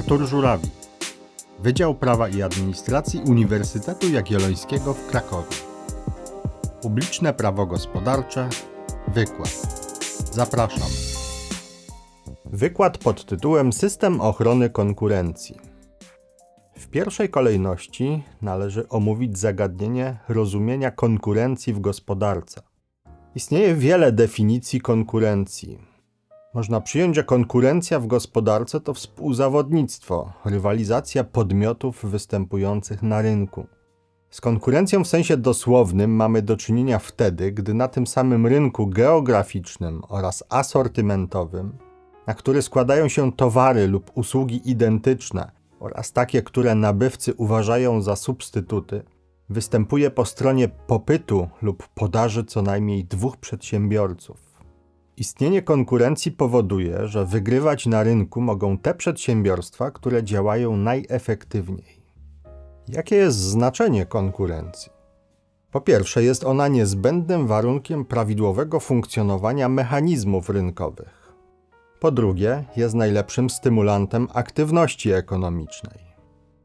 Artur Żurawi, Wydział Prawa i Administracji Uniwersytetu Jagiellońskiego w Krakowie. Publiczne prawo gospodarcze. Wykład. Zapraszam. Wykład pod tytułem System ochrony konkurencji. W pierwszej kolejności należy omówić zagadnienie rozumienia konkurencji w gospodarce. Istnieje wiele definicji konkurencji. Można przyjąć, że konkurencja w gospodarce to współzawodnictwo, rywalizacja podmiotów występujących na rynku. Z konkurencją w sensie dosłownym mamy do czynienia wtedy, gdy na tym samym rynku geograficznym oraz asortymentowym, na który składają się towary lub usługi identyczne oraz takie, które nabywcy uważają za substytuty, występuje po stronie popytu lub podaży co najmniej dwóch przedsiębiorców. Istnienie konkurencji powoduje, że wygrywać na rynku mogą te przedsiębiorstwa, które działają najefektywniej. Jakie jest znaczenie konkurencji? Po pierwsze, jest ona niezbędnym warunkiem prawidłowego funkcjonowania mechanizmów rynkowych. Po drugie, jest najlepszym stymulantem aktywności ekonomicznej.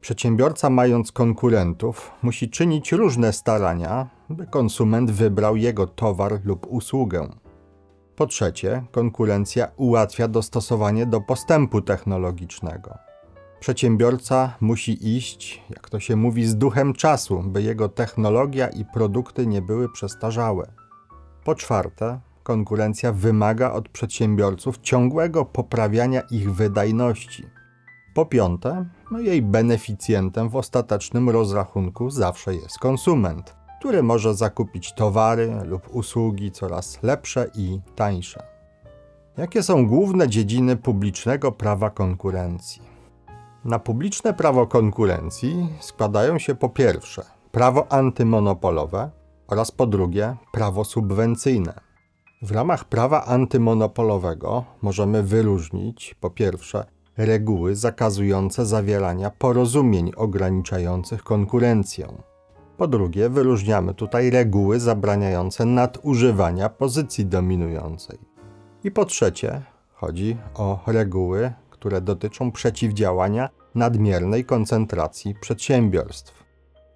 Przedsiębiorca, mając konkurentów, musi czynić różne starania, by konsument wybrał jego towar lub usługę. Po trzecie, konkurencja ułatwia dostosowanie do postępu technologicznego. Przedsiębiorca musi iść, jak to się mówi, z duchem czasu, by jego technologia i produkty nie były przestarzałe. Po czwarte, konkurencja wymaga od przedsiębiorców ciągłego poprawiania ich wydajności. Po piąte, no jej beneficjentem w ostatecznym rozrachunku zawsze jest konsument, który może zakupić towary lub usługi coraz lepsze i tańsze. Jakie są główne dziedziny publicznego prawa konkurencji? Na publiczne prawo konkurencji składają się po pierwsze prawo antymonopolowe oraz po drugie prawo subwencyjne. W ramach prawa antymonopolowego możemy wyróżnić po pierwsze reguły zakazujące zawierania porozumień ograniczających konkurencję. Po drugie, wyróżniamy tutaj reguły zabraniające nadużywania pozycji dominującej. I po trzecie, chodzi o reguły, które dotyczą przeciwdziałania nadmiernej koncentracji przedsiębiorstw.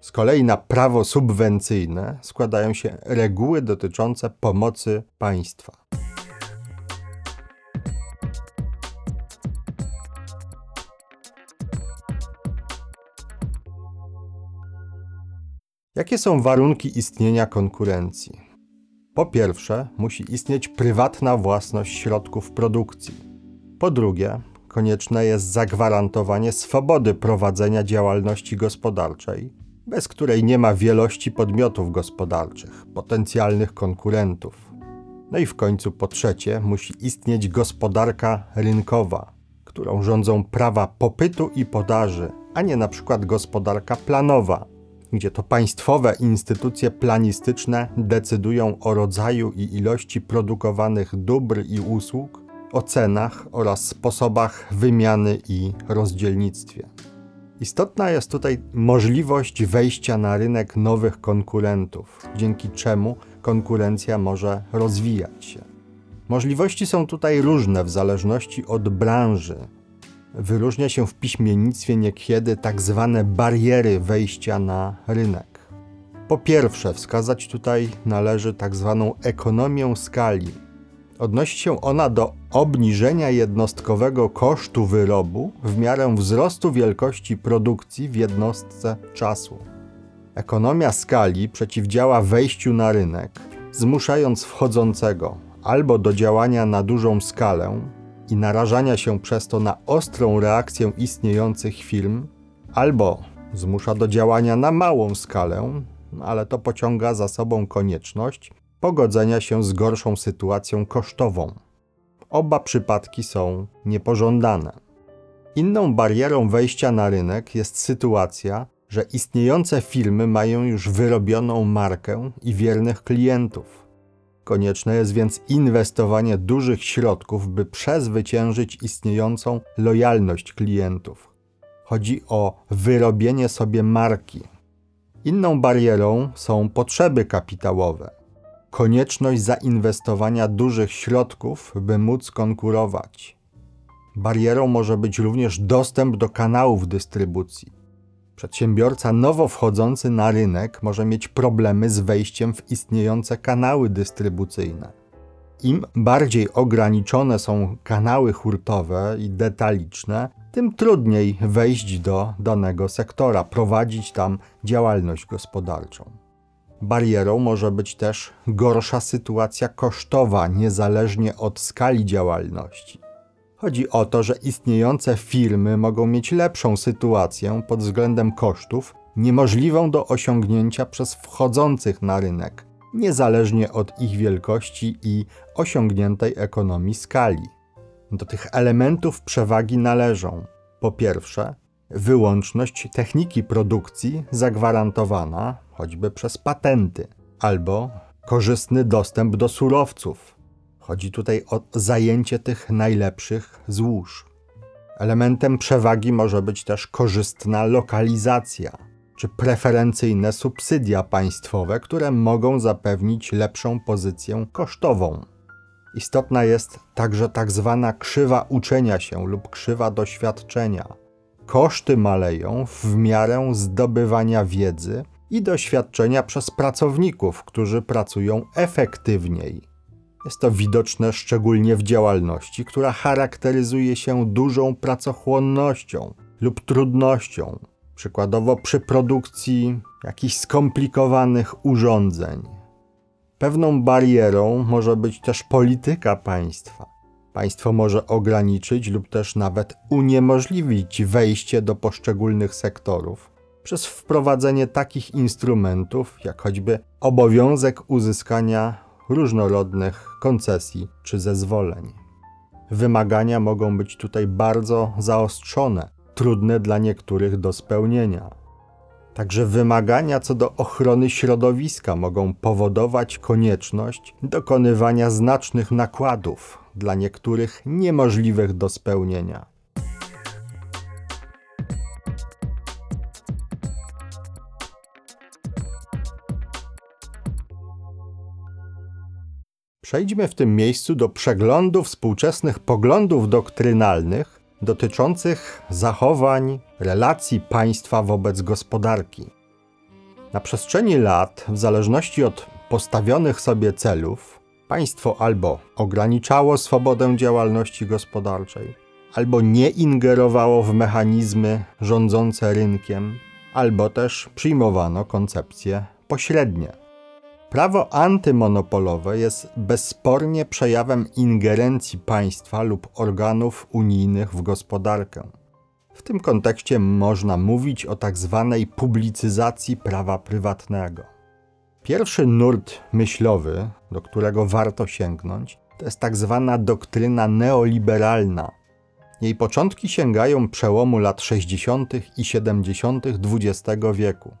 Z kolei na prawo subwencyjne składają się reguły dotyczące pomocy państwa. Jakie są warunki istnienia konkurencji? Po pierwsze, musi istnieć prywatna własność środków produkcji. Po drugie, konieczne jest zagwarantowanie swobody prowadzenia działalności gospodarczej, bez której nie ma wielości podmiotów gospodarczych, potencjalnych konkurentów. No i w końcu po trzecie, musi istnieć gospodarka rynkowa, którą rządzą prawa popytu i podaży, a nie na przykład gospodarka planowa, gdzie to państwowe instytucje planistyczne decydują o rodzaju i ilości produkowanych dóbr i usług, o cenach oraz sposobach wymiany i rozdzielnictwie. Istotna jest tutaj możliwość wejścia na rynek nowych konkurentów, dzięki czemu konkurencja może rozwijać się. Możliwości są tutaj różne w zależności od branży, wyróżnia się w piśmiennictwie niekiedy tak zwane bariery wejścia na rynek. Po pierwsze, wskazać tutaj należy tak zwaną ekonomię skali. Odnosi się ona do obniżenia jednostkowego kosztu wyrobu w miarę wzrostu wielkości produkcji w jednostce czasu. Ekonomia skali przeciwdziała wejściu na rynek, zmuszając wchodzącego albo do działania na dużą skalę, i narażania się przez to na ostrą reakcję istniejących firm, albo zmusza do działania na małą skalę, ale to pociąga za sobą konieczność pogodzenia się z gorszą sytuacją kosztową. Oba przypadki są niepożądane. Inną barierą wejścia na rynek jest sytuacja, że istniejące firmy mają już wyrobioną markę i wiernych klientów Konieczne jest więc inwestowanie dużych środków, by przezwyciężyć istniejącą lojalność klientów. Chodzi o wyrobienie sobie marki. Inną barierą są potrzeby kapitałowe. Konieczność zainwestowania dużych środków, by móc konkurować. Barierą może być również dostęp do kanałów dystrybucji. Przedsiębiorca nowo wchodzący na rynek może mieć problemy z wejściem w istniejące kanały dystrybucyjne. Im bardziej ograniczone są kanały hurtowe i detaliczne, tym trudniej wejść do danego sektora, prowadzić tam działalność gospodarczą. Barierą może być też gorsza sytuacja kosztowa, niezależnie od skali działalności. Chodzi o to, że istniejące firmy mogą mieć lepszą sytuację pod względem kosztów, niemożliwą do osiągnięcia przez wchodzących na rynek, niezależnie od ich wielkości i osiągniętej ekonomii skali. Do tych elementów przewagi należą po pierwsze wyłączność techniki produkcji zagwarantowana choćby przez patenty, albo korzystny dostęp do surowców. Chodzi tutaj o zajęcie tych najlepszych złóż. Elementem przewagi może być też korzystna lokalizacja czy preferencyjne subsydia państwowe, które mogą zapewnić lepszą pozycję kosztową. Istotna jest także tak zwana krzywa uczenia się lub krzywa doświadczenia. Koszty maleją w miarę zdobywania wiedzy i doświadczenia przez pracowników, którzy pracują efektywniej. Jest to widoczne szczególnie w działalności, która charakteryzuje się dużą pracochłonnością lub trudnością, przykładowo przy produkcji jakichś skomplikowanych urządzeń. Pewną barierą może być też polityka państwa. Państwo może ograniczyć lub też nawet uniemożliwić wejście do poszczególnych sektorów przez wprowadzenie takich instrumentów, jak choćby obowiązek uzyskania różnorodnych koncesji czy zezwoleń. Wymagania mogą być tutaj bardzo zaostrzone, trudne dla niektórych do spełnienia. Także wymagania co do ochrony środowiska mogą powodować konieczność dokonywania znacznych nakładów, dla niektórych niemożliwych do spełnienia. Przejdźmy w tym miejscu do przeglądu współczesnych poglądów doktrynalnych dotyczących zachowań, relacji państwa wobec gospodarki. Na przestrzeni lat, w zależności od postawionych sobie celów, państwo albo ograniczało swobodę działalności gospodarczej, albo nie ingerowało w mechanizmy rządzące rynkiem, albo też przyjmowano koncepcje pośrednie. Prawo antymonopolowe jest bezspornie przejawem ingerencji państwa lub organów unijnych w gospodarkę. W tym kontekście można mówić o tak zwanej publicyzacji prawa prywatnego. Pierwszy nurt myślowy, do którego warto sięgnąć, to jest tak zwana doktryna neoliberalna. Jej początki sięgają przełomu lat 60. i 70. XX wieku.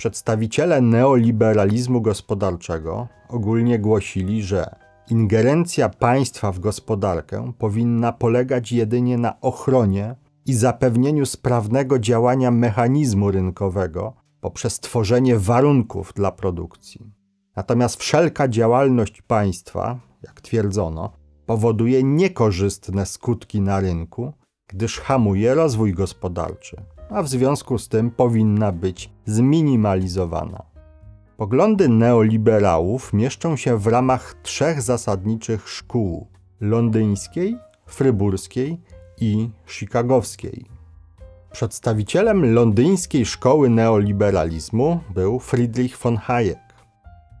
Przedstawiciele neoliberalizmu gospodarczego ogólnie głosili, że ingerencja państwa w gospodarkę powinna polegać jedynie na ochronie i zapewnieniu sprawnego działania mechanizmu rynkowego poprzez tworzenie warunków dla produkcji. Natomiast wszelka działalność państwa, jak twierdzono, powoduje niekorzystne skutki na rynku, gdyż hamuje rozwój gospodarczy a w związku z tym powinna być zminimalizowana. Poglądy neoliberałów mieszczą się w ramach trzech zasadniczych szkół: londyńskiej, fryburskiej i chicagowskiej. Przedstawicielem londyńskiej szkoły neoliberalizmu był Friedrich von Hayek.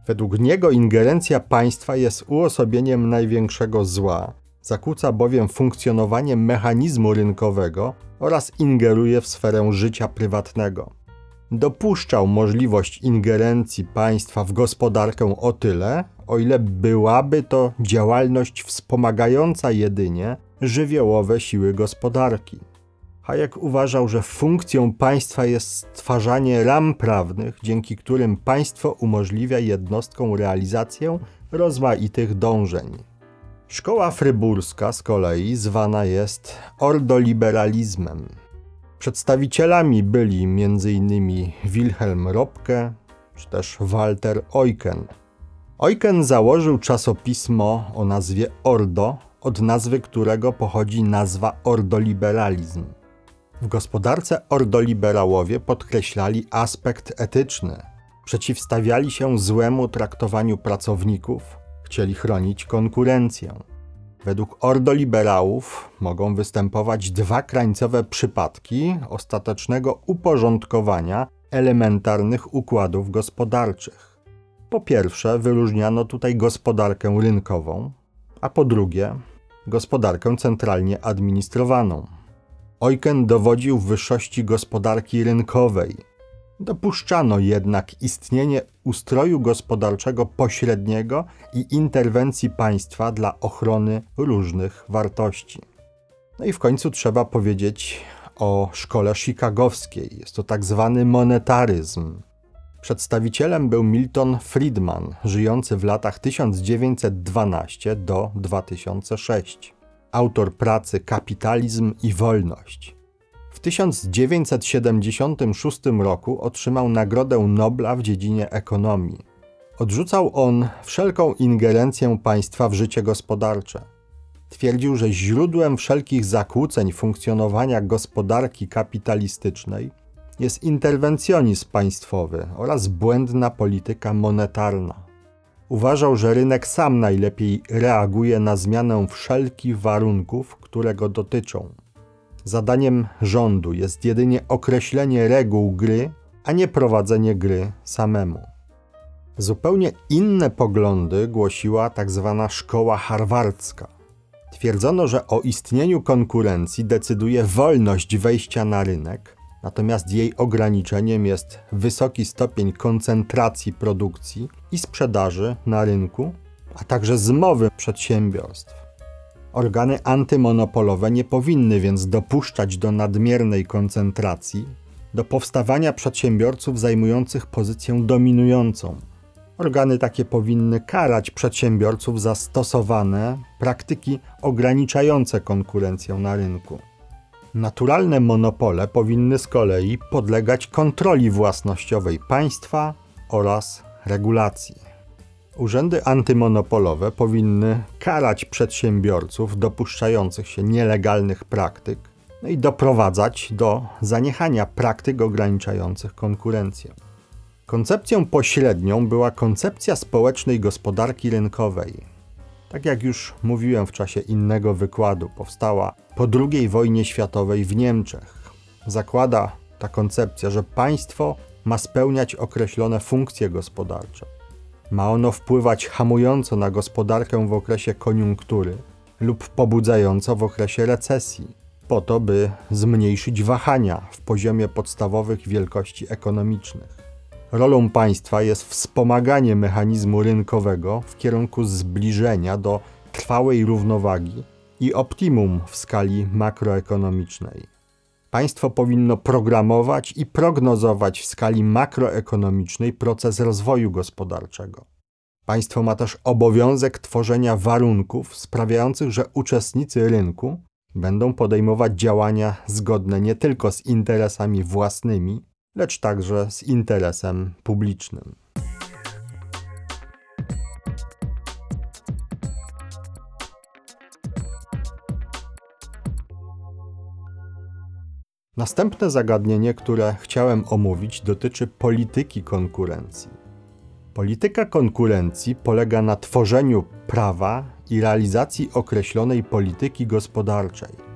Według niego ingerencja państwa jest uosobieniem największego zła, zakłóca bowiem funkcjonowanie mechanizmu rynkowego oraz ingeruje w sferę życia prywatnego. Dopuszczał możliwość ingerencji państwa w gospodarkę o tyle, o ile byłaby to działalność wspomagająca jedynie żywiołowe siły gospodarki. Hayek uważał, że funkcją państwa jest stwarzanie ram prawnych, dzięki którym państwo umożliwia jednostkom realizację rozmaitych dążeń. Szkoła fryburska z kolei zwana jest ordoliberalizmem. Przedstawicielami byli m.in. Wilhelm Robke czy też Walter Eucken. Eucken założył czasopismo o nazwie Ordo od nazwy którego pochodzi nazwa ordoliberalizm. W gospodarce ordoliberałowie podkreślali aspekt etyczny, przeciwstawiali się złemu traktowaniu pracowników, chcieli chronić konkurencję. Według ordoliberałów mogą występować dwa krańcowe przypadki ostatecznego uporządkowania elementarnych układów gospodarczych. Po pierwsze, wyróżniano tutaj gospodarkę rynkową, a po drugie, gospodarkę centralnie administrowaną. Eugen dowodził wyższości gospodarki rynkowej. Dopuszczano jednak istnienie ustroju gospodarczego pośredniego i interwencji państwa dla ochrony różnych wartości. No i w końcu trzeba powiedzieć o szkole chicagowskiej. Jest to tak zwany monetaryzm. Przedstawicielem był Milton Friedman, żyjący w latach 1912 do 2006. Autor pracy Kapitalizm i Wolność. W 1976 roku otrzymał Nagrodę Nobla w dziedzinie ekonomii. Odrzucał on wszelką ingerencję państwa w życie gospodarcze. Twierdził, że źródłem wszelkich zakłóceń funkcjonowania gospodarki kapitalistycznej jest interwencjonizm państwowy oraz błędna polityka monetarna. Uważał, że rynek sam najlepiej reaguje na zmianę wszelkich warunków, które go dotyczą. Zadaniem rządu jest jedynie określenie reguł gry, a nie prowadzenie gry samemu. Zupełnie inne poglądy głosiła tzw. Tak szkoła harwardzka. Twierdzono, że o istnieniu konkurencji decyduje wolność wejścia na rynek, natomiast jej ograniczeniem jest wysoki stopień koncentracji produkcji i sprzedaży na rynku, a także zmowy przedsiębiorstw. Organy antymonopolowe nie powinny więc dopuszczać do nadmiernej koncentracji, do powstawania przedsiębiorców zajmujących pozycję dominującą. Organy takie powinny karać przedsiębiorców za stosowane praktyki ograniczające konkurencję na rynku. Naturalne monopole powinny z kolei podlegać kontroli własnościowej państwa oraz regulacji. Urzędy antymonopolowe powinny karać przedsiębiorców dopuszczających się nielegalnych praktyk no i doprowadzać do zaniechania praktyk ograniczających konkurencję. Koncepcją pośrednią była koncepcja społecznej gospodarki rynkowej, tak jak już mówiłem w czasie innego wykładu, powstała po II wojnie światowej w Niemczech. Zakłada ta koncepcja, że państwo ma spełniać określone funkcje gospodarcze. Ma ono wpływać hamująco na gospodarkę w okresie koniunktury lub pobudzająco w okresie recesji, po to, by zmniejszyć wahania w poziomie podstawowych wielkości ekonomicznych. Rolą państwa jest wspomaganie mechanizmu rynkowego w kierunku zbliżenia do trwałej równowagi i optimum w skali makroekonomicznej. Państwo powinno programować i prognozować w skali makroekonomicznej proces rozwoju gospodarczego. Państwo ma też obowiązek tworzenia warunków sprawiających, że uczestnicy rynku będą podejmować działania zgodne nie tylko z interesami własnymi, lecz także z interesem publicznym. Następne zagadnienie, które chciałem omówić, dotyczy polityki konkurencji. Polityka konkurencji polega na tworzeniu prawa i realizacji określonej polityki gospodarczej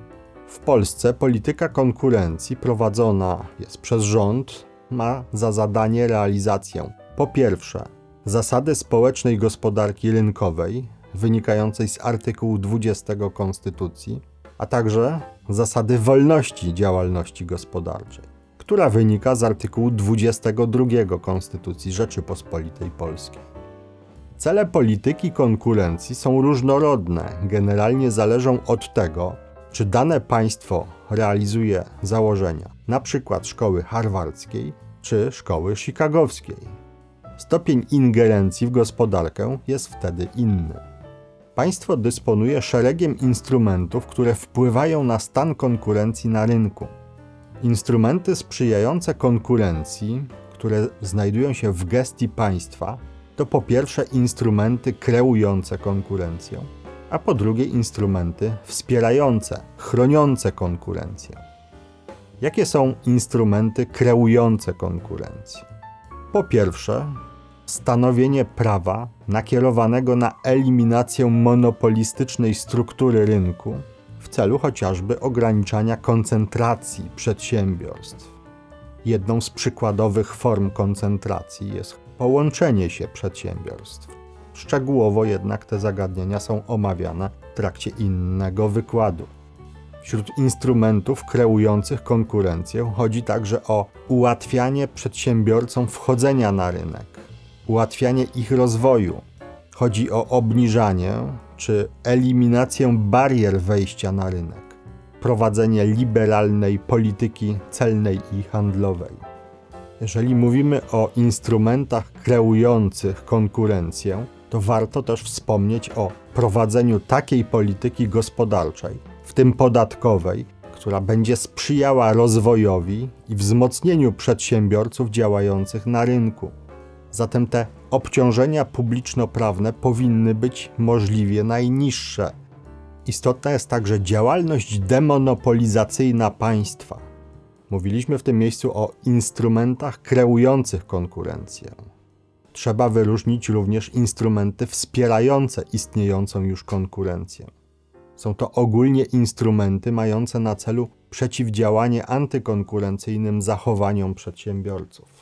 w Polsce polityka konkurencji prowadzona jest przez rząd, ma za zadanie realizację po pierwsze zasady społecznej gospodarki rynkowej wynikającej z artykułu 20 Konstytucji, a także zasady wolności działalności gospodarczej, która wynika z artykułu 22 Konstytucji Rzeczypospolitej Polskiej. Cele polityki konkurencji są różnorodne, generalnie zależą od tego, czy dane państwo realizuje założenia, np. szkoły harwardzkiej czy szkoły chicagowskiej. Stopień ingerencji w gospodarkę jest wtedy inny. Państwo dysponuje szeregiem instrumentów, które wpływają na stan konkurencji na rynku. Instrumenty sprzyjające konkurencji, które znajdują się w gestii państwa, to po pierwsze instrumenty kreujące konkurencję, a po drugie instrumenty wspierające, chroniące konkurencję. Jakie są instrumenty kreujące konkurencję? Po pierwsze, stanowienie prawa nakierowanego na eliminację monopolistycznej struktury rynku w celu chociażby ograniczania koncentracji przedsiębiorstw. Jedną z przykładowych form koncentracji jest połączenie się przedsiębiorstw. Szczegółowo jednak te zagadnienia są omawiane w trakcie innego wykładu. Wśród instrumentów kreujących konkurencję chodzi także o ułatwianie przedsiębiorcom wchodzenia na rynek, ułatwianie ich rozwoju. Chodzi o obniżanie czy eliminację barier wejścia na rynek, prowadzenie liberalnej polityki celnej i handlowej. Jeżeli mówimy o instrumentach kreujących konkurencję, to warto też wspomnieć o prowadzeniu takiej polityki gospodarczej, w tym podatkowej, która będzie sprzyjała rozwojowi i wzmocnieniu przedsiębiorców działających na rynku. Zatem te obciążenia publiczno-prawne powinny być możliwie najniższe. Istotna jest także działalność demonopolizacyjna państwa. Mówiliśmy w tym miejscu o instrumentach kreujących konkurencję. Trzeba wyróżnić również instrumenty wspierające istniejącą już konkurencję. Są to ogólnie instrumenty mające na celu przeciwdziałanie antykonkurencyjnym zachowaniom przedsiębiorców.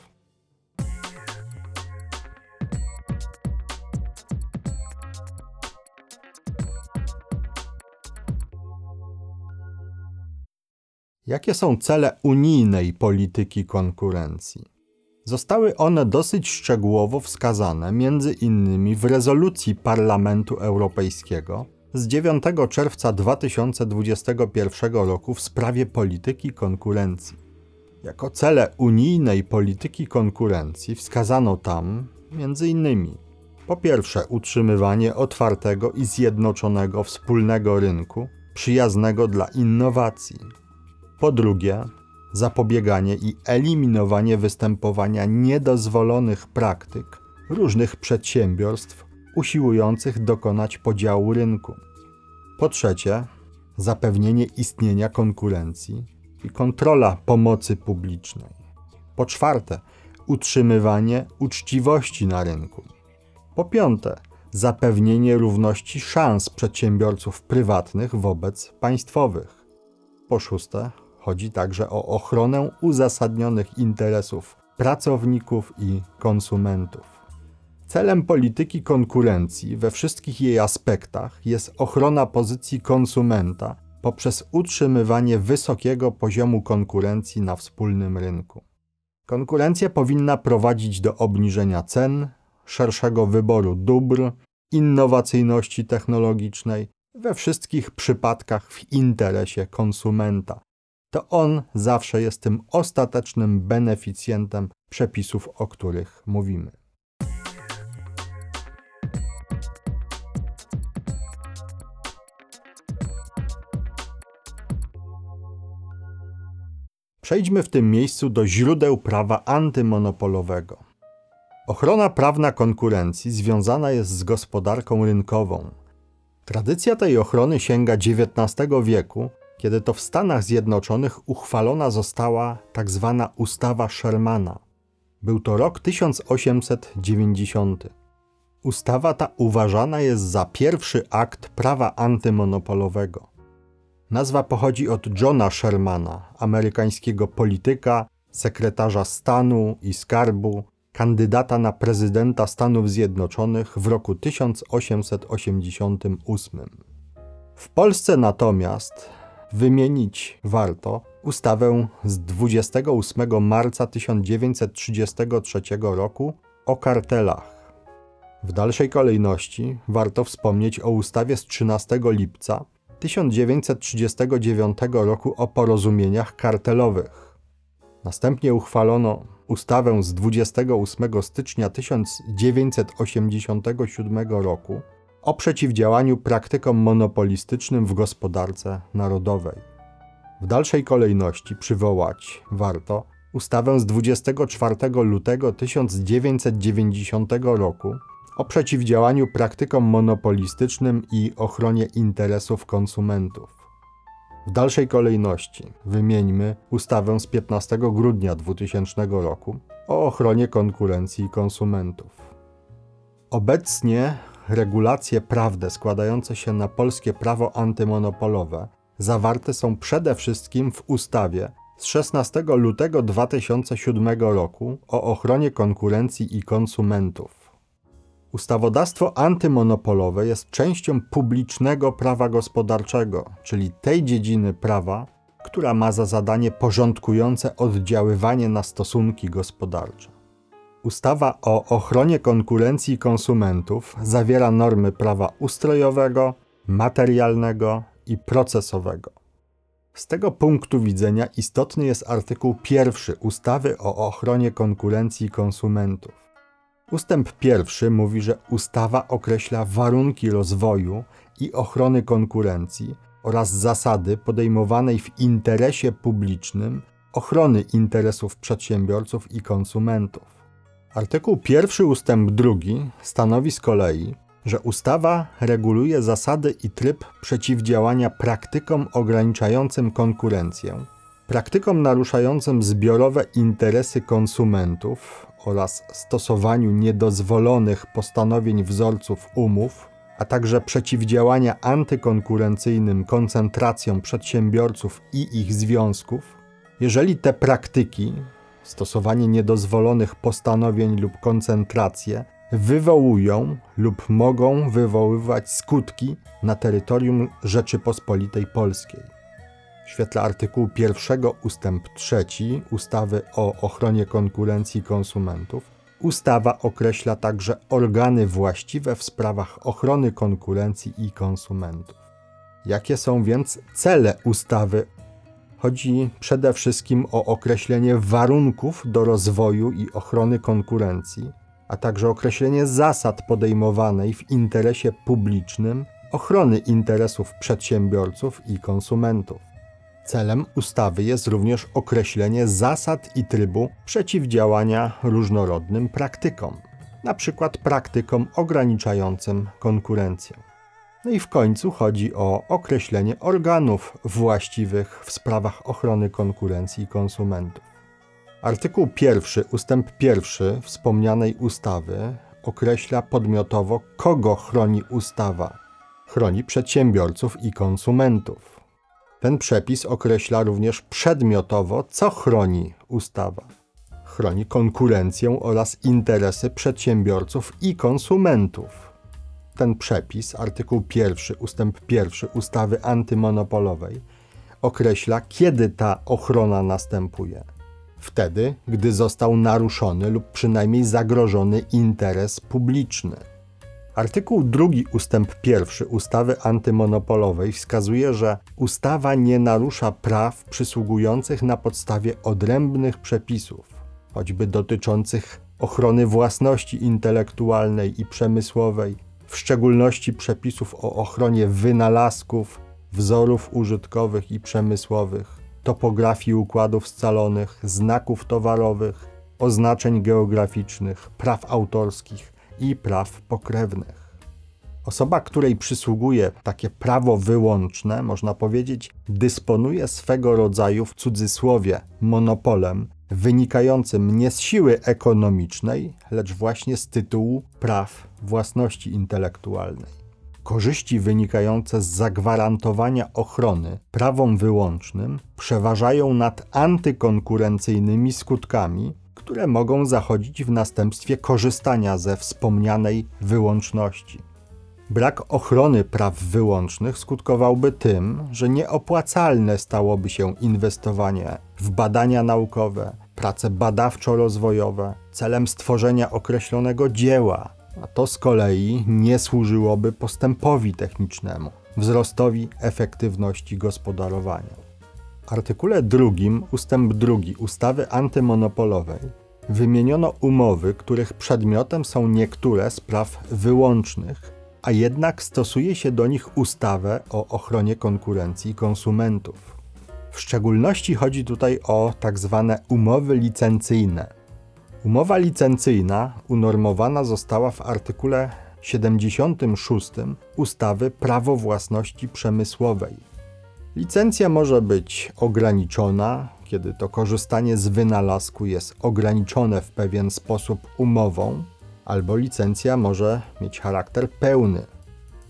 Jakie są cele unijnej polityki konkurencji? Zostały one dosyć szczegółowo wskazane między innymi w rezolucji Parlamentu Europejskiego z 9 czerwca 2021 roku w sprawie polityki konkurencji. Jako cele unijnej polityki konkurencji wskazano tam między innymi po pierwsze utrzymywanie otwartego i zjednoczonego wspólnego rynku przyjaznego dla innowacji. Po drugie, zapobieganie i eliminowanie występowania niedozwolonych praktyk różnych przedsiębiorstw usiłujących dokonać podziału rynku. Po trzecie, zapewnienie istnienia konkurencji i kontrola pomocy publicznej. Po czwarte, utrzymywanie uczciwości na rynku. Po piąte, zapewnienie równości szans przedsiębiorców prywatnych wobec państwowych. Po szóste, chodzi także o ochronę uzasadnionych interesów pracowników i konsumentów. Celem polityki konkurencji we wszystkich jej aspektach jest ochrona pozycji konsumenta poprzez utrzymywanie wysokiego poziomu konkurencji na wspólnym rynku. Konkurencja powinna prowadzić do obniżenia cen, szerszego wyboru dóbr, innowacyjności technologicznej, we wszystkich przypadkach w interesie konsumenta. To on zawsze jest tym ostatecznym beneficjentem przepisów, o których mówimy. Przejdźmy w tym miejscu do źródeł prawa antymonopolowego. Ochrona prawna konkurencji związana jest z gospodarką rynkową. Tradycja tej ochrony sięga XIX wieku, kiedy to w Stanach Zjednoczonych uchwalona została tzw. Tak ustawa Shermana. Był to rok 1890. Ustawa ta uważana jest za pierwszy akt prawa antymonopolowego. Nazwa pochodzi od Johna Shermana, amerykańskiego polityka, sekretarza stanu i skarbu, kandydata na prezydenta Stanów Zjednoczonych w roku 1888. W Polsce natomiast wymienić warto ustawę z 28 marca 1933 roku o kartelach. W dalszej kolejności warto wspomnieć o ustawie z 13 lipca 1939 roku o porozumieniach kartelowych. Następnie uchwalono ustawę z 28 stycznia 1987 roku o przeciwdziałaniu praktykom monopolistycznym w gospodarce narodowej. W dalszej kolejności przywołać warto ustawę z 24 lutego 1990 roku o przeciwdziałaniu praktykom monopolistycznym i ochronie interesów konsumentów. W dalszej kolejności wymieńmy ustawę z 15 grudnia 2000 roku o ochronie konkurencji konsumentów. Obecnie regulacje prawne składające się na polskie prawo antymonopolowe zawarte są przede wszystkim w ustawie z 16 lutego 2007 roku o ochronie konkurencji i konsumentów. Ustawodawstwo antymonopolowe jest częścią publicznego prawa gospodarczego, czyli tej dziedziny prawa, która ma za zadanie porządkujące oddziaływanie na stosunki gospodarcze. Ustawa o ochronie konkurencji konsumentów zawiera normy prawa ustrojowego, materialnego i procesowego. Z tego punktu widzenia istotny jest artykuł pierwszy ustawy o ochronie konkurencji konsumentów. Ustęp pierwszy mówi, że ustawa określa warunki rozwoju i ochrony konkurencji oraz zasady podejmowanej w interesie publicznym ochrony interesów przedsiębiorców i konsumentów. Artykuł pierwszy ustęp drugi stanowi z kolei, że ustawa reguluje zasady i tryb przeciwdziałania praktykom ograniczającym konkurencję, praktykom naruszającym zbiorowe interesy konsumentów oraz stosowaniu niedozwolonych postanowień wzorców umów, a także przeciwdziałania antykonkurencyjnym koncentracjom przedsiębiorców i ich związków, jeżeli te praktyki, stosowanie niedozwolonych postanowień lub koncentracje wywołują lub mogą wywoływać skutki na terytorium Rzeczypospolitej Polskiej. W świetle artykułu 1 ustęp 3 ustawy o ochronie konkurencji konsumentów ustawa określa także organy właściwe w sprawach ochrony konkurencji i konsumentów. Jakie są więc cele ustawy? Chodzi przede wszystkim o określenie warunków do rozwoju i ochrony konkurencji a także określenie zasad podejmowanej w interesie publicznym ochrony interesów przedsiębiorców i konsumentów. Celem ustawy jest również określenie zasad i trybu przeciwdziałania różnorodnym praktykom, np. praktykom ograniczającym konkurencję. No i w końcu chodzi o określenie organów właściwych w sprawach ochrony konkurencji i konsumentów. Artykuł pierwszy, ustęp pierwszy wspomnianej ustawy określa podmiotowo, kogo chroni ustawa. Chroni przedsiębiorców i konsumentów. Ten przepis określa również przedmiotowo, co chroni ustawa. Chroni konkurencję oraz interesy przedsiębiorców i konsumentów. Ten przepis, artykuł pierwszy, ustęp pierwszy ustawy antymonopolowej, określa, kiedy ta ochrona następuje wtedy, gdy został naruszony lub przynajmniej zagrożony interes publiczny. Artykuł 2 ustęp 1 ustawy antymonopolowej wskazuje, że ustawa nie narusza praw przysługujących na podstawie odrębnych przepisów, choćby dotyczących ochrony własności intelektualnej i przemysłowej, w szczególności przepisów o ochronie wynalazków, wzorów użytkowych i przemysłowych, topografii układów scalonych, znaków towarowych, oznaczeń geograficznych, praw autorskich i praw pokrewnych. Osoba, której przysługuje takie prawo wyłączne, można powiedzieć, dysponuje swego rodzaju w cudzysłowie monopolem wynikającym nie z siły ekonomicznej, lecz właśnie z tytułu praw własności intelektualnej korzyści wynikające z zagwarantowania ochrony prawom wyłącznym przeważają nad antykonkurencyjnymi skutkami, które mogą zachodzić w następstwie korzystania ze wspomnianej wyłączności. Brak ochrony praw wyłącznych skutkowałby tym, że nieopłacalne stałoby się inwestowanie w badania naukowe, prace badawczo-rozwojowe celem stworzenia określonego dzieła, a to z kolei nie służyłoby postępowi technicznemu, wzrostowi efektywności gospodarowania. W artykule 2 ustęp 2 ustawy antymonopolowej wymieniono umowy, których przedmiotem są niektóre z praw wyłącznych, a jednak stosuje się do nich ustawę o ochronie konkurencji konsumentów. W szczególności chodzi tutaj o tak zwane umowy licencyjne, Umowa licencyjna unormowana została w artykule 76 ustawy Prawo własności przemysłowej. Licencja może być ograniczona, kiedy to korzystanie z wynalazku jest ograniczone w pewien sposób umową, albo licencja może mieć charakter pełny.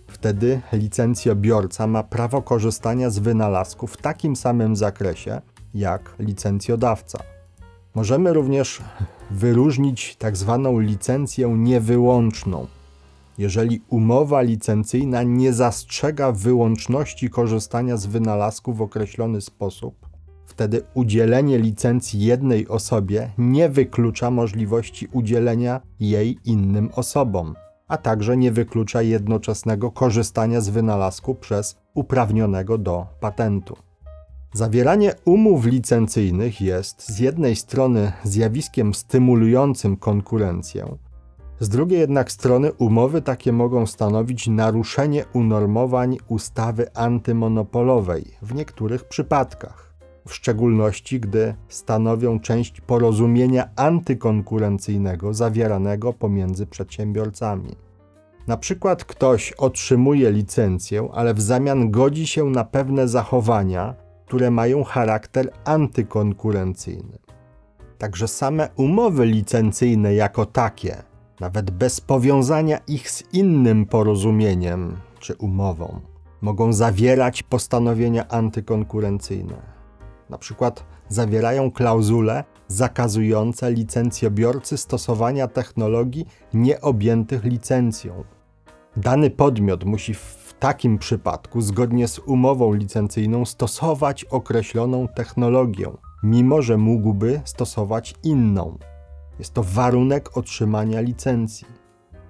Wtedy licencjobiorca ma prawo korzystania z wynalazku w takim samym zakresie jak licencjodawca. Możemy również wyróżnić tak zwaną licencję niewyłączną. Jeżeli umowa licencyjna nie zastrzega wyłączności korzystania z wynalazku w określony sposób, wtedy udzielenie licencji jednej osobie nie wyklucza możliwości udzielenia jej innym osobom, a także nie wyklucza jednoczesnego korzystania z wynalazku przez uprawnionego do patentu. Zawieranie umów licencyjnych jest z jednej strony zjawiskiem stymulującym konkurencję, z drugiej jednak strony umowy takie mogą stanowić naruszenie unormowań ustawy antymonopolowej w niektórych przypadkach, w szczególności gdy stanowią część porozumienia antykonkurencyjnego zawieranego pomiędzy przedsiębiorcami. Na przykład ktoś otrzymuje licencję, ale w zamian godzi się na pewne zachowania, które mają charakter antykonkurencyjny. Także same umowy licencyjne jako takie, nawet bez powiązania ich z innym porozumieniem czy umową, mogą zawierać postanowienia antykonkurencyjne. Na przykład zawierają klauzule zakazujące licencjobiorcy stosowania technologii nieobjętych licencją. Dany podmiot musi w takim przypadku, zgodnie z umową licencyjną, stosować określoną technologię, mimo że mógłby stosować inną. Jest to warunek otrzymania licencji.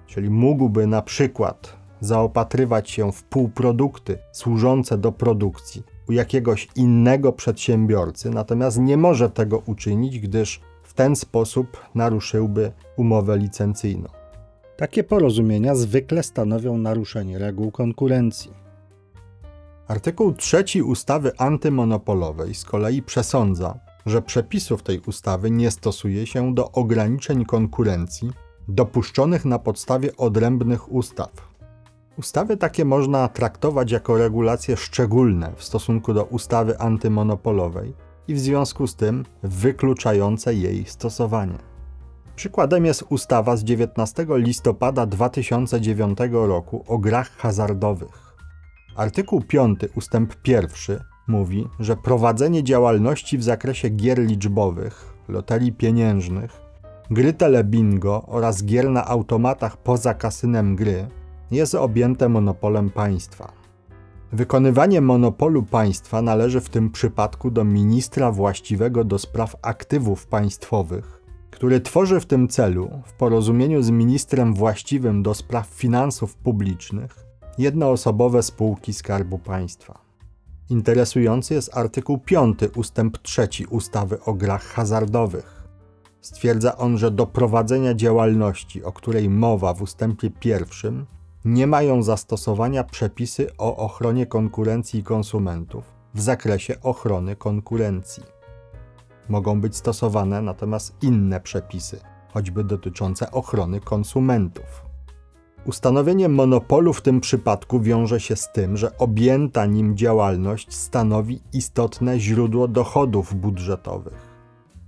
Czyli mógłby na przykład zaopatrywać się w półprodukty służące do produkcji u jakiegoś innego przedsiębiorcy, natomiast nie może tego uczynić, gdyż w ten sposób naruszyłby umowę licencyjną. Takie porozumienia zwykle stanowią naruszenie reguł konkurencji. Artykuł 3 ustawy antymonopolowej z kolei przesądza, że przepisów tej ustawy nie stosuje się do ograniczeń konkurencji dopuszczonych na podstawie odrębnych ustaw. Ustawy takie można traktować jako regulacje szczególne w stosunku do ustawy antymonopolowej i w związku z tym wykluczające jej stosowanie. Przykładem jest ustawa z 19 listopada 2009 roku o grach hazardowych. Artykuł 5 ustęp 1 mówi, że prowadzenie działalności w zakresie gier liczbowych, loterii pieniężnych, gry telebingo oraz gier na automatach poza kasynem gry jest objęte monopolem państwa. Wykonywanie monopolu państwa należy w tym przypadku do ministra właściwego do spraw aktywów państwowych, który tworzy w tym celu, w porozumieniu z ministrem właściwym do spraw finansów publicznych, jednoosobowe spółki Skarbu Państwa. Interesujący jest artykuł 5 ustęp 3 ustawy o grach hazardowych. Stwierdza on, że do prowadzenia działalności, o której mowa w ustępie pierwszym, nie mają zastosowania przepisy o ochronie konkurencji i konsumentów w zakresie ochrony konkurencji. Mogą być stosowane natomiast inne przepisy, choćby dotyczące ochrony konsumentów. Ustanowienie monopolu w tym przypadku wiąże się z tym, że objęta nim działalność stanowi istotne źródło dochodów budżetowych.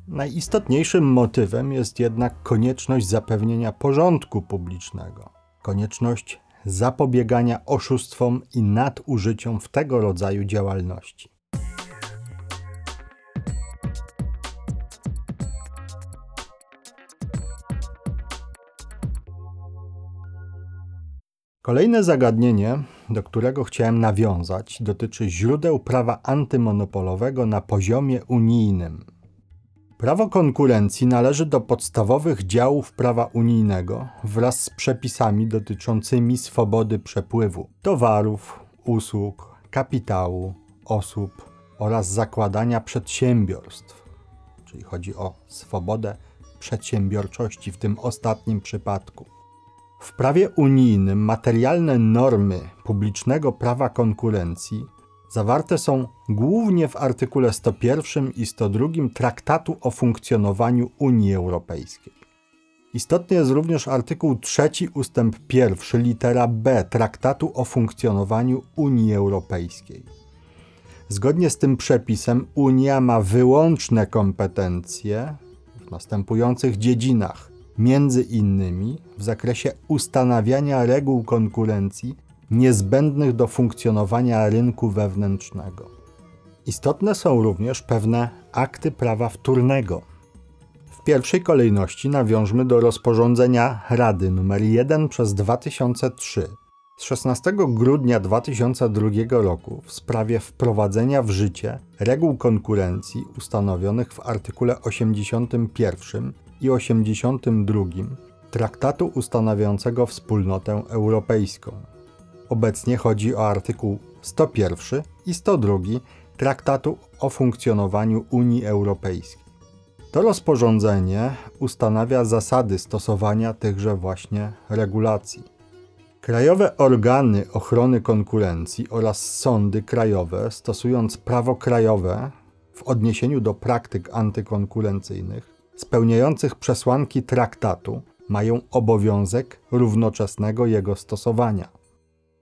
Najistotniejszym motywem jest jednak konieczność zapewnienia porządku publicznego, konieczność zapobiegania oszustwom i nadużyciom w tego rodzaju działalności. Kolejne zagadnienie, do którego chciałem nawiązać, dotyczy źródeł prawa antymonopolowego na poziomie unijnym. Prawo konkurencji należy do podstawowych działów prawa unijnego wraz z przepisami dotyczącymi swobody przepływu towarów, usług, kapitału, osób oraz zakładania przedsiębiorstw. Czyli chodzi o swobodę przedsiębiorczości w tym ostatnim przypadku. W prawie unijnym materialne normy publicznego prawa konkurencji zawarte są głównie w artykule 101 i 102 Traktatu o funkcjonowaniu Unii Europejskiej. Istotny jest również artykuł 3 ustęp 1 litera B Traktatu o funkcjonowaniu Unii Europejskiej. Zgodnie z tym przepisem Unia ma wyłączne kompetencje w następujących dziedzinach, między innymi w zakresie ustanawiania reguł konkurencji niezbędnych do funkcjonowania rynku wewnętrznego. Istotne są również pewne akty prawa wtórnego. W pierwszej kolejności nawiążmy do rozporządzenia Rady nr 1 przez 2003 z 16 grudnia 2002 roku w sprawie wprowadzenia w życie reguł konkurencji ustanowionych w artykule 81 i 82 Traktatu ustanawiającego Wspólnotę Europejską. Obecnie chodzi o artykuł 101 i 102 Traktatu o funkcjonowaniu Unii Europejskiej. To rozporządzenie ustanawia zasady stosowania tychże właśnie regulacji. Krajowe organy ochrony konkurencji oraz sądy krajowe, stosując prawo krajowe w odniesieniu do praktyk antykonkurencyjnych, spełniających przesłanki traktatu, mają obowiązek równoczesnego jego stosowania.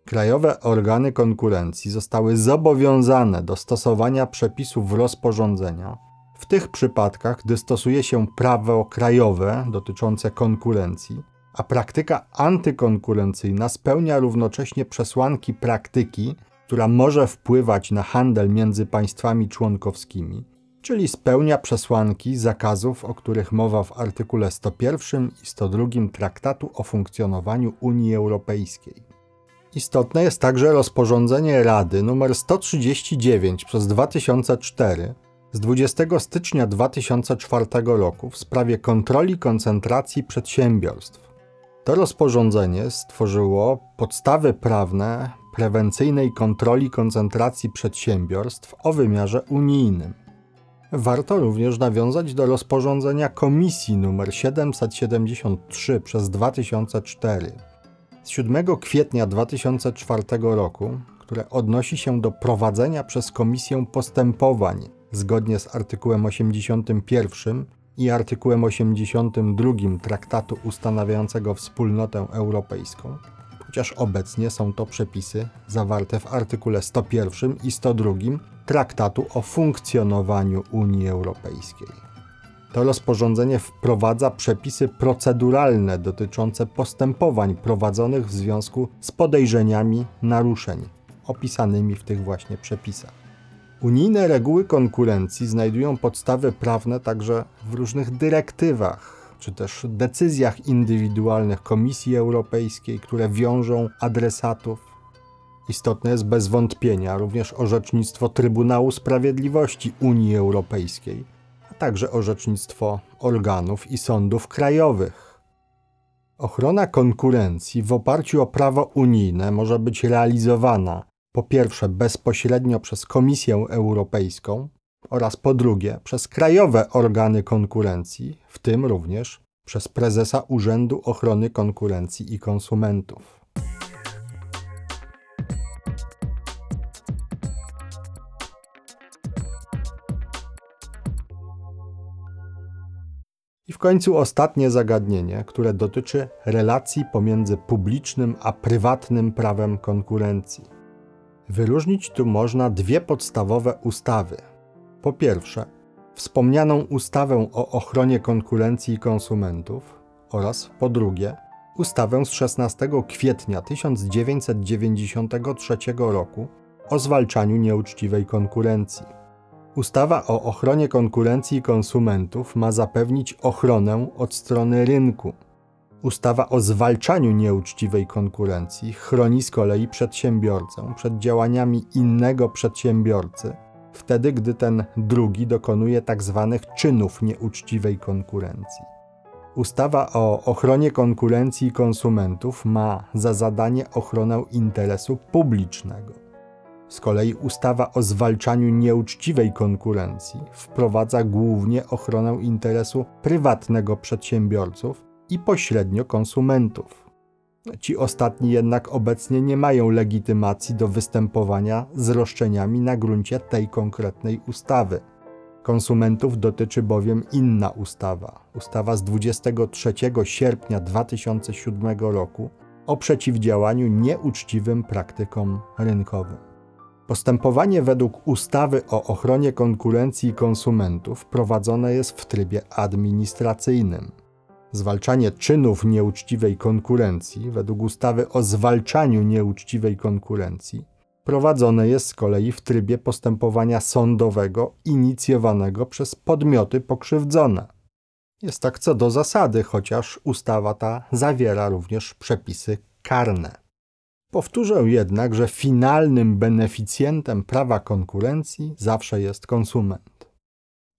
Krajowe organy konkurencji zostały zobowiązane do stosowania przepisów rozporządzenia w tych przypadkach, gdy stosuje się prawo krajowe dotyczące konkurencji, a praktyka antykonkurencyjna spełnia równocześnie przesłanki praktyki, która może wpływać na handel między państwami członkowskimi, czyli spełnia przesłanki zakazów, o których mowa w artykule 101 i 102 Traktatu o funkcjonowaniu Unii Europejskiej. Istotne jest także rozporządzenie Rady nr 139 przez 2004 z 20 stycznia 2004 roku w sprawie kontroli koncentracji przedsiębiorstw. To rozporządzenie stworzyło podstawy prawne prewencyjnej kontroli koncentracji przedsiębiorstw o wymiarze unijnym. Warto również nawiązać do rozporządzenia Komisji nr 773 przez 2004 z 7 kwietnia 2004 roku, które odnosi się do prowadzenia przez Komisję postępowań zgodnie z artykułem 81 i artykułem 82 Traktatu ustanawiającego Wspólnotę Europejską, chociaż obecnie są to przepisy zawarte w artykule 101 i 102 Traktatu o funkcjonowaniu Unii Europejskiej. To rozporządzenie wprowadza przepisy proceduralne dotyczące postępowań prowadzonych w związku z podejrzeniami naruszeń opisanymi w tych właśnie przepisach. Unijne reguły konkurencji znajdują podstawy prawne także w różnych dyrektywach czy też decyzjach indywidualnych Komisji Europejskiej, które wiążą adresatów. Istotne jest bez wątpienia również orzecznictwo Trybunału Sprawiedliwości Unii Europejskiej także orzecznictwo organów i sądów krajowych. Ochrona konkurencji w oparciu o prawo unijne może być realizowana po pierwsze bezpośrednio przez Komisję Europejską oraz po drugie przez krajowe organy konkurencji, w tym również przez prezesa Urzędu Ochrony Konkurencji i Konsumentów. W końcu ostatnie zagadnienie, które dotyczy relacji pomiędzy publicznym a prywatnym prawem konkurencji. Wyróżnić tu można dwie podstawowe ustawy. Po pierwsze, wspomnianą ustawę o ochronie konkurencji i konsumentów oraz po drugie, ustawę z 16 kwietnia 1993 roku o zwalczaniu nieuczciwej konkurencji. Ustawa o ochronie konkurencji i konsumentów ma zapewnić ochronę od strony rynku. Ustawa o zwalczaniu nieuczciwej konkurencji chroni z kolei przedsiębiorcę przed działaniami innego przedsiębiorcy, wtedy gdy ten drugi dokonuje tzw. Tak czynów nieuczciwej konkurencji. Ustawa o ochronie konkurencji i konsumentów ma za zadanie ochronę interesu publicznego. Z kolei ustawa o zwalczaniu nieuczciwej konkurencji wprowadza głównie ochronę interesu prywatnego przedsiębiorców i pośrednio konsumentów. Ci ostatni jednak obecnie nie mają legitymacji do występowania z roszczeniami na gruncie tej konkretnej ustawy. Konsumentów dotyczy bowiem inna ustawa, ustawa z 23 sierpnia 2007 roku o przeciwdziałaniu nieuczciwym praktykom rynkowym. Postępowanie według ustawy o ochronie konkurencji i konsumentów prowadzone jest w trybie administracyjnym. Zwalczanie czynów nieuczciwej konkurencji według ustawy o zwalczaniu nieuczciwej konkurencji prowadzone jest z kolei w trybie postępowania sądowego inicjowanego przez podmioty pokrzywdzone. Jest tak co do zasady, chociaż ustawa ta zawiera również przepisy karne. Powtórzę jednak, że finalnym beneficjentem prawa konkurencji zawsze jest konsument.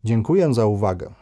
Dziękuję za uwagę.